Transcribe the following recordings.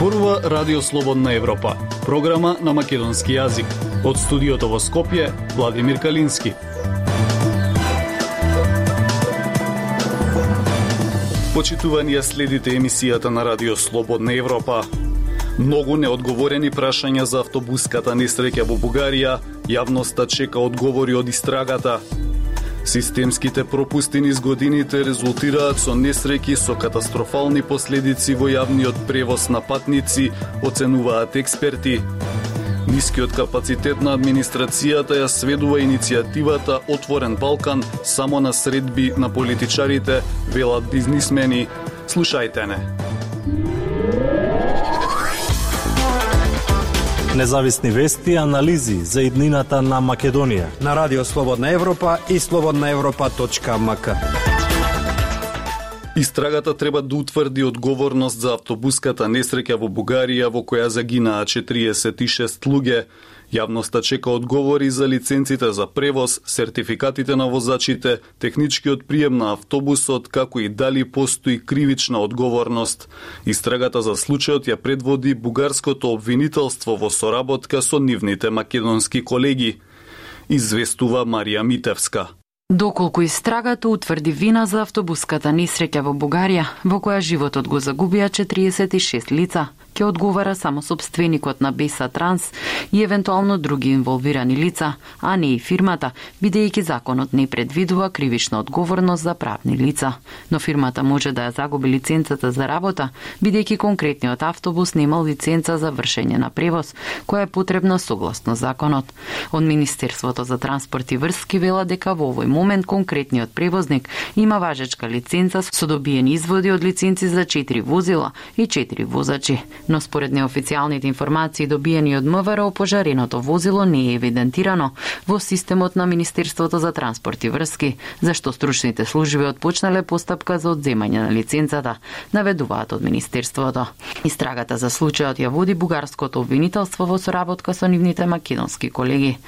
Зборува Радио Слободна Европа, програма на македонски јазик. Од студиото во Скопје, Владимир Калински. Почитувани ја следите емисијата на Радио Слободна Европа. Многу неодговорени прашања за автобуската несреќа во Бугарија, јавноста чека одговори од истрагата. Системските пропусти низ годините резултираат со несреќи со катастрофални последици во јавниот превоз на патници, оценуваат експерти. Нискиот капацитет на администрацијата ја сведува иницијативата Отворен Балкан само на средби на политичарите, велат бизнисмени. Слушајте не. Независни вести и анализи за иднината на Македонија. На Радио Слободна Европа и слободнаевропа.мк. Истрагата треба да утврди одговорност за автобуската несреќа во Бугарија во која загинаа 46 луѓе. Јавноста чека одговори за лиценците за превоз, сертификатите на возачите, техничкиот прием на автобусот, како и дали постои кривична одговорност. Истрагата за случајот ја предводи бугарското обвинителство во соработка со нивните македонски колеги. Известува Марија Митевска. Доколку истрагата утврди вина за автобуската несреќа во Бугарија, во која животот го загубија 46 лица, ќе одговара само собственикот на Беса Транс и евентуално други инволвирани лица, а не и фирмата, бидејќи законот не предвидува кривична одговорност за правни лица. Но фирмата може да ја загуби лиценцата за работа, бидејќи конкретниот автобус немал лиценца за вршење на превоз, која е потребна согласно законот. Од Министерството за транспорт и врски вела дека во овој момент конкретниот превозник има важечка лиценца со добиени изводи од лиценци за 4 возила и 4 возачи но според неофицијалните информации добиени од МВР, пожареното возило не е евидентирано во системот на Министерството за транспорт и врски, зашто стручните служби отпочнале постапка за одземање на лиценцата, наведуваат од Министерството. Истрагата за случајот ја води бугарското обвинителство во соработка со нивните македонски колеги.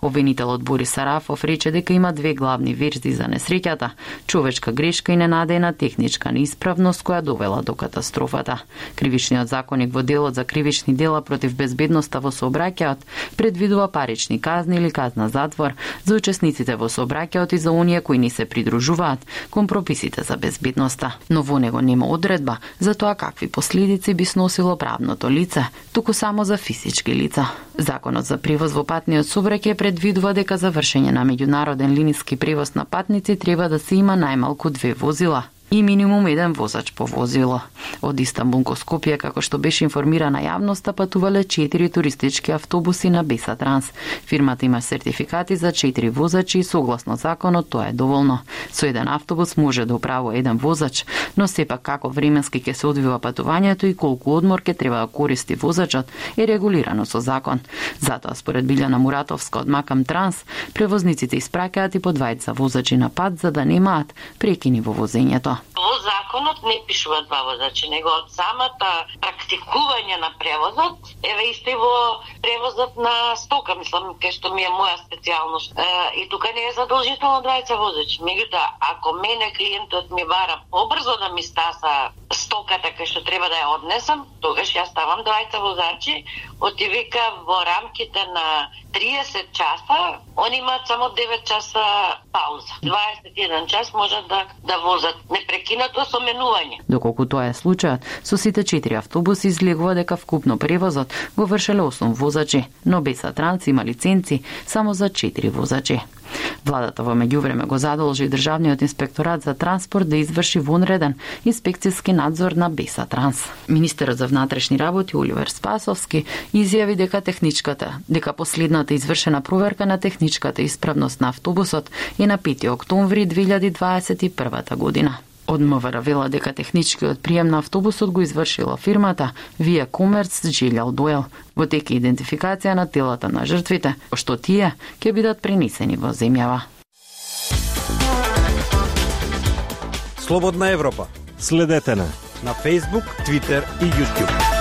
Обвинителот Борис Сарафов рече дека има две главни верзии за несреќата: човечка грешка и ненадејна техничка неисправност која довела до катастрофата. Кривичниот законник во делот за кривични дела против безбедноста во сообраќајот предвидува парични казни или казна затвор за учесниците во сообраќајот и за оние кои не се придружуваат кон прописите за безбедноста. Но во него нема одредба за тоа какви последици би сносило правното лице, туку само за физички лица. Законот за превоз во патниот сообраќај предвидува дека за вршење на меѓународен линиски превоз на патници треба да се има најмалку две возила и минимум еден возач по возило. Од Истанбул ко Скопје, како што беше информирана јавноста, патувале 4 туристички автобуси на Беса Транс. Фирмата има сертификати за 4 возачи и согласно законот тоа е доволно. Со еден автобус може да управува еден возач, но сепак како временски ќе се одвива патувањето и колку одмор ќе треба да користи возачот е регулирано со закон. Затоа според Билјана Муратовска од Макам Транс, превозниците испраќаат и по двајца возачи на пат за да немаат прекини во возењето. Во законот не пишува два возачи, него од самата практикување на превозот, еве исто и во превозот на стока, мислам, ке што ми е моја специјалност. и тука не е задолжително двајца возачи. Меѓутоа, ако мене клиентот ми бара побрзо да ми стаса стоката кај што треба да ја однесам, тогаш ја ставам двајца возачи, оти вика во рамките на 30 часа, они имаат само 9 часа пауза. 21 час можат да да возат прекинато со менување. Доколку тоа е случајот, со сите четири автобуси излегува дека вкупно превозот го вршеле 8 возачи, но без Транс има лиценци само за 4 возачи. Владата во меѓувреме го задолжи Државниот инспекторат за транспорт да изврши вонреден инспекцијски надзор на Беса Транс. Министерот за внатрешни работи Оливер Спасовски изјави дека техничката, дека последната извршена проверка на техничката исправност на автобусот е на 5 октомври 2021 година. Од МВР вела дека техничкиот прием на автобусот го извршила фирмата Via Commerce Джилјал Дуел. Во тек идентификација на телата на жртвите, што тие ќе бидат пренесени во земјава. Слободна Европа. Следете на на Facebook, Twitter и YouTube.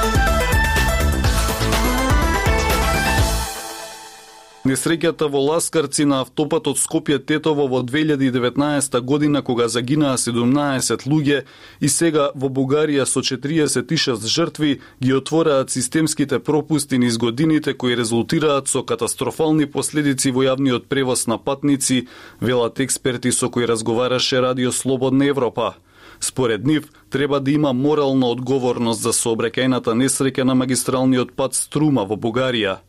Несреќата во Ласкарци на автопатот Скопје Тетово во 2019 година кога загинаа 17 луѓе и сега во Бугарија со 46 жртви ги отвораат системските пропусти низ годините кои резултираат со катастрофални последици во јавниот превоз на патници, велат експерти со кои разговараше Радио Слободна Европа. Според нив, треба да има морална одговорност за сообраќајната несреќа на магистралниот пат Струма во Бугарија.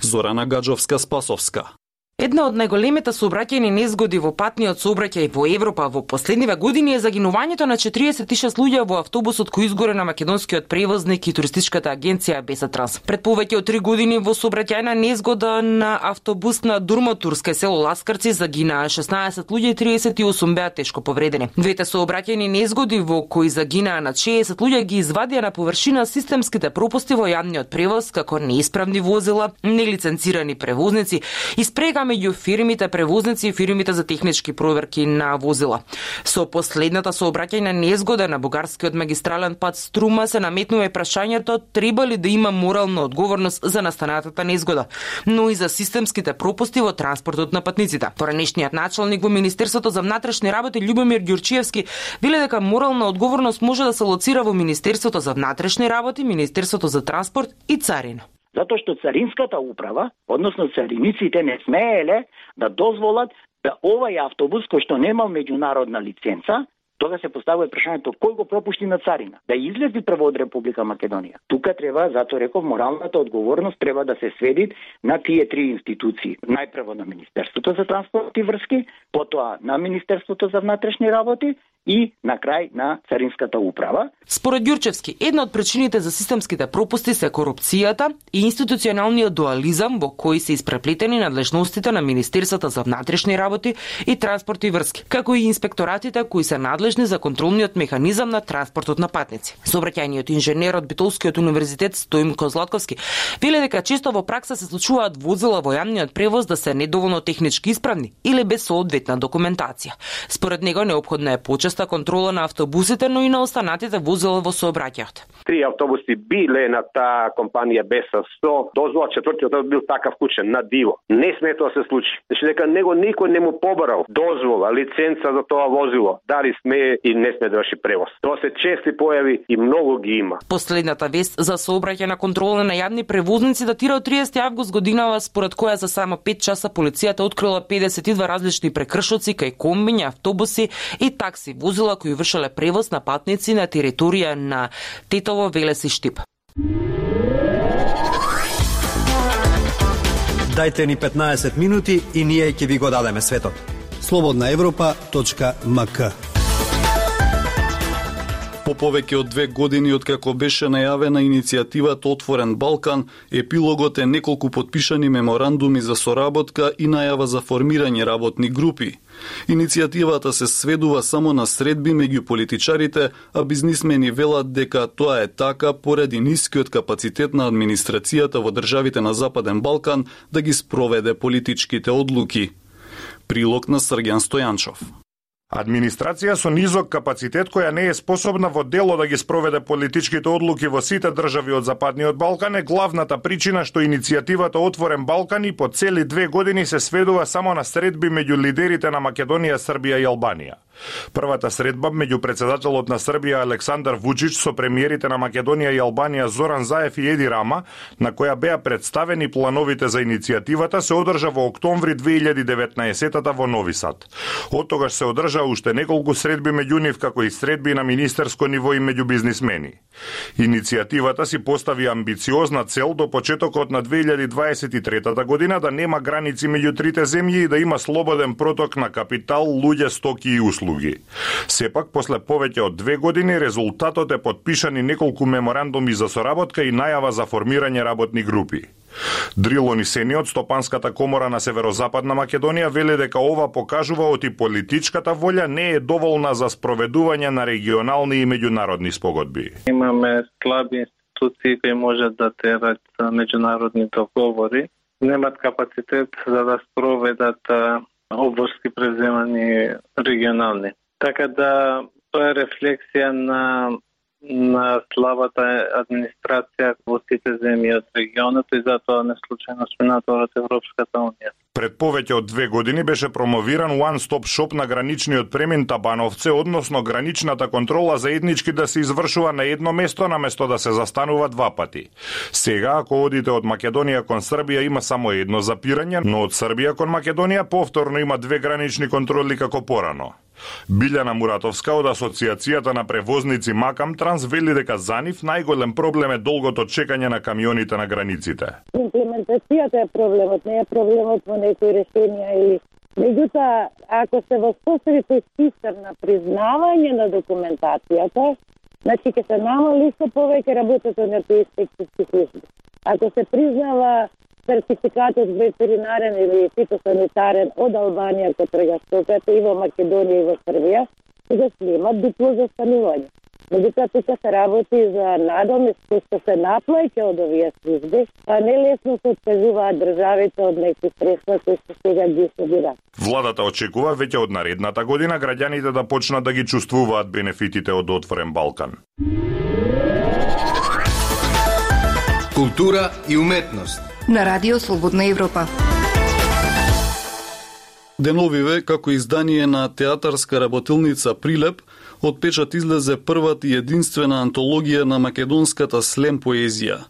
Зорана Гаджовська-Спасовська. Една од најголемите сообраќајни незгоди во патниот сообраќај во Европа во последниве години е загинувањето на 46 луѓе во автобусот кој изгоре на македонскиот превозник и туристичката агенција Бесатранс. Пред повеќе од 3 години во сообраќајна незгода на автобус на Дурматурска село Ласкарци загинаа 16 луѓе и 38 беа тешко повредени. Двете сообраќајни незгоди во кои загинаа на 60 луѓе ги извадија на површина системските пропусти во јавниот превоз како неисправни возила, нелиценцирани превозници и спрега меѓу фирмите превозници и фирмите за технички проверки на возила. Со последната сообраќајна незгода на бугарскиот магистрален пат Струма се наметнува прашањето треба ли да има морална одговорност за настанатата незгода, но и за системските пропусти во транспортот на патниците. Поранешниот началник во Министерството за внатрешни работи Љубомир Ѓурчиевски веле дека морална одговорност може да се лоцира во Министерството за внатрешни работи, Министерството за транспорт и царина затоа што царинската управа, односно цариниците не смееле да дозволат да овај автобус кој што немал меѓународна лиценца, тога се поставува прашањето кој го пропушти на царина, да излези прво од Република Македонија. Тука треба, затоа реков, моралната одговорност треба да се сведи на тие три институции. Најпрво на Министерството за транспорт и врски, потоа на Министерството за внатрешни работи и на крај на Царинската управа. Според Ѓурчевски, една од причините за системските пропусти се корупцијата и институционалниот дуализам во кои се испреплетени надлежностите на Министерството за внатрешни работи и транспорт и врски, како и инспекторатите кои се надлежни за контролниот механизам на транспортот на патници. Сообраќајниот инженер од Битолскиот универзитет Стоим Златковски веле дека често во пракса се случуваат возила во јавниот превоз да се недоволно технички исправни или без соодветна документација. Според него необходна е почест постојаста контрола на автобусите, но и на останатите возила во сообраќајот. Три автобуси биле на таа компанија БЕСА со дозвола, четвртиот бил такав кучен на диво. Не сме тоа се случи. Значи дека него никој не му побарал дозвола, лиценца за тоа возило. Дали сме и не сме да врши превоз. Тоа се чести појави и многу ги има. Последната вест за сообраќај контрола на јавни превозници датира од 30 август годинава според која за само 5 часа полицијата открила 52 различни прекршоци кај комбиња, автобуси и такси возила кои вршеле превоз на патници на територија на Тетово, Велеси Штип. Дайте ни 15 минути и ние ќе ви го дадеме светот. Слободна Европа.мк По повеќе од две години од како беше најавена иницијативата Отворен Балкан, епилогот е неколку подпишани меморандуми за соработка и најава за формирање работни групи. Иницијативата се сведува само на средби меѓу политичарите, а бизнисмени велат дека тоа е така поради нискиот капацитет на администрацијата во државите на Западен Балкан да ги спроведе политичките одлуки. Прилог на Срген Стојанчов. Администрација со низок капацитет која не е способна во дело да ги спроведе политичките одлуки во сите држави од Западниот Балкан е главната причина што иницијативата Отворен Балкан и по цели две години се сведува само на средби меѓу лидерите на Македонија, Србија и Албанија. Првата средба меѓу председателот на Србија Александар Вучич со премиерите на Македонија и Албанија Зоран Заев и Еди Рама, на која беа представени плановите за иницијативата, се одржа во октомври 2019 во Нови Сад. Од тогаш се одржа уште неколку средби меѓу нив, како и средби на министерско ниво и меѓу бизнисмени. Иницијативата си постави амбициозна цел до почетокот на 2023 година да нема граници меѓу трите земји и да има слободен проток на капитал, луѓе, стоки и услуги услуги. Сепак, после повеќе од две години, резултатот е подпишани неколку меморандуми за соработка и најава за формирање работни групи. Дрилон Сени од Стопанската комора на Северозападна Македонија вели дека ова покажува оти политичката волја не е доволна за спроведување на регионални и меѓународни спогодби. Имаме слаби институции кои можат да терат меѓународни договори, немат капацитет за да спроведат обврски преземани регионални. Така да тоа е рефлексија на на слабата администрација во сите земји од регионот и затоа не случајно сме од Европската унија. Пред повеќе од две години беше промовиран one-stop shop на граничниот премин Табановце, односно граничната контрола заеднички да се извршува на едно место наместо да се застанува два пати. Сега, ако одите од Македонија кон Србија има само едно запирање, но од Србија кон Македонија повторно има две гранични контроли како порано. Билјана Муратовска од Асоциацијата на превозници Макам Транс вели дека за нив најголем проблем е долгото чекање на камионите на границите. Имплементацијата е проблемот, не е проблемот во некои решенија или Меѓутоа, ако се воспостави тој систем на признавање на документацијата, значи ќе се намали со повеќе работата на тој инспекцијски служби. Ако се признава сертификатот ветеринарен или фитосанитарен од Албанија кој трега стоката и во Македонија и во Србија, за да слемат дупло за станување. Меѓутоа тука се работи за надомест кој што се наплаќа од овие служби, па не лесно се откажуваат државите од некои средства кои што сега ги собираат. Владата очекува веќе од наредната година граѓаните да почнат да ги чувствуваат бенефитите од отворен Балкан. Култура и уметност на Радио Слободна Европа. Деновиве, како издание на театарска работилница Прилеп, од печат излезе првата и единствена антологија на македонската слем поезија.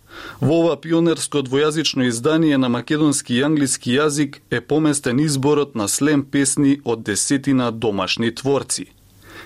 Во ова пионерско двојазично издание на македонски и англиски јазик е поместен изборот на слем песни од десетина домашни творци.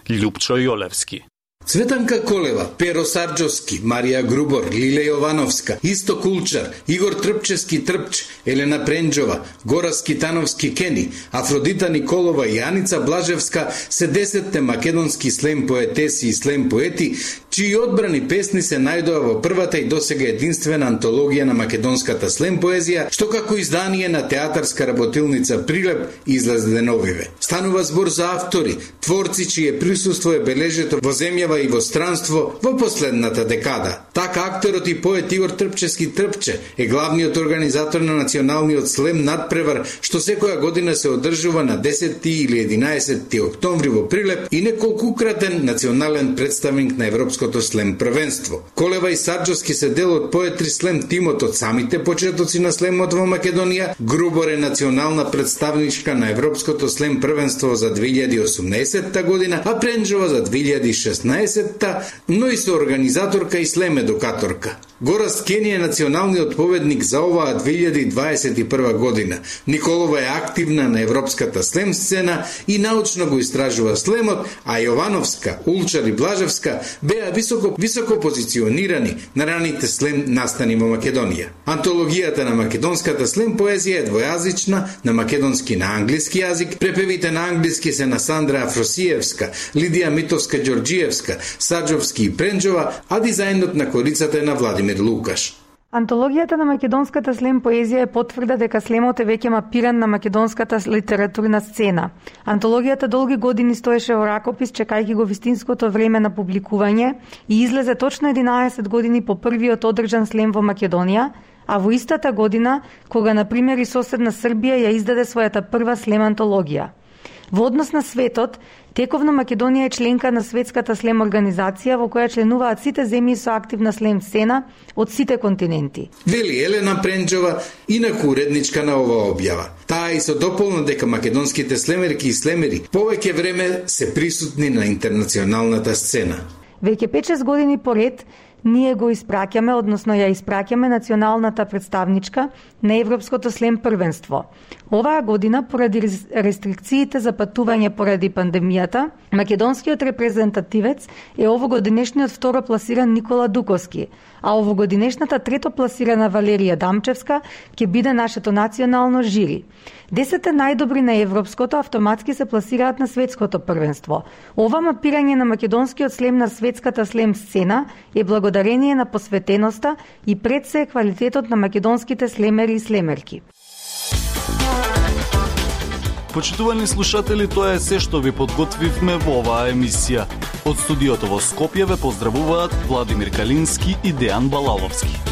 Лјупчо Јолевски Цветанка Колева, Перо Сарджовски, Марија Грубор, Лиле Јовановска, Исто Кулчар, Игор Трпчески Трпч, Елена Пренџова, Гора Скитановски Кени, Афродита Николова и Аница Блажевска се десетте македонски слем поетеси и слем поети чии одбрани песни се најдоа во првата и досега единствена антологија на македонската слем поезија, што како издание на театарска работилница Прилеп излезе да деновиве. Станува збор за автори, творци чие присуство е бележето во земјава и во странство во последната декада. Така актерот и поет Игор Трпчески Трпче е главниот организатор на националниот слем надпревар што секоја година се одржува на 10 или 11 октомври во Прилеп и неколкукратен национален представник на Европска Македонското слем првенство. Колева и Сарджовски се дел од поетри слем тимот од самите почетоци на слемот во Македонија, Грубор е национална представничка на Европското слем првенство за 2018 година, а Пренџова за 2016, но и со организаторка и слем едукаторка. Горас Кени е националниот поведник за оваа 2021 година. Николова е активна на европската слем сцена и научно го истражува слемот, а Јовановска, Улчар и Блажевска беа високо високо позиционирани на раните слем настани во Македонија. Антологијата на македонската слем поезија е двојазична на македонски на англиски јазик. Препевите на англиски се на Сандра Афросиевска, Лидија Митовска Ѓорџиевска, Саджовски и Пренџова, а дизајнот на корицата е на Владимир Владимир Лукаш. Антологијата на македонската слем поезија е потврда дека слемот е веќе мапиран на македонската литературна сцена. Антологијата долги години стоеше во ракопис чекајќи го вистинското време на публикување и излезе точно 11 години по првиот одржан слем во Македонија, а во истата година, кога на пример и соседна Србија ја издаде својата прва слем антологија. Во однос на светот, Тековно Македонија е членка на Светската слем организација во која членуваат сите земји со активна слем сцена од сите континенти. Вели Елена Пренџова, инаку уредничка на ова објава. Таа и со дополна дека македонските слемерки и слемери повеќе време се присутни на интернационалната сцена. Веќе 5-6 години поред ние го испраќаме, односно ја испраќаме националната представничка на Европското слем првенство. Оваа година, поради рестрикциите за патување поради пандемијата, македонскиот репрезентативец е овогодинешниот второпласиран Никола Дуковски, а овогодинешната третопласирана Валерија Дамчевска ќе биде нашето национално жири. Десете најдобри на европското автоматски се пласираат на светското првенство. Ова мапирање на македонскиот слем на светската слем сцена е благодарение на посветеноста и пред се квалитетот на македонските слемери и слемерки. Почитувани слушатели, тоа е се што ви подготвивме во оваа емисија. Од студиото во Скопје ве поздравуваат Владимир Калински и Дејан Балаловски.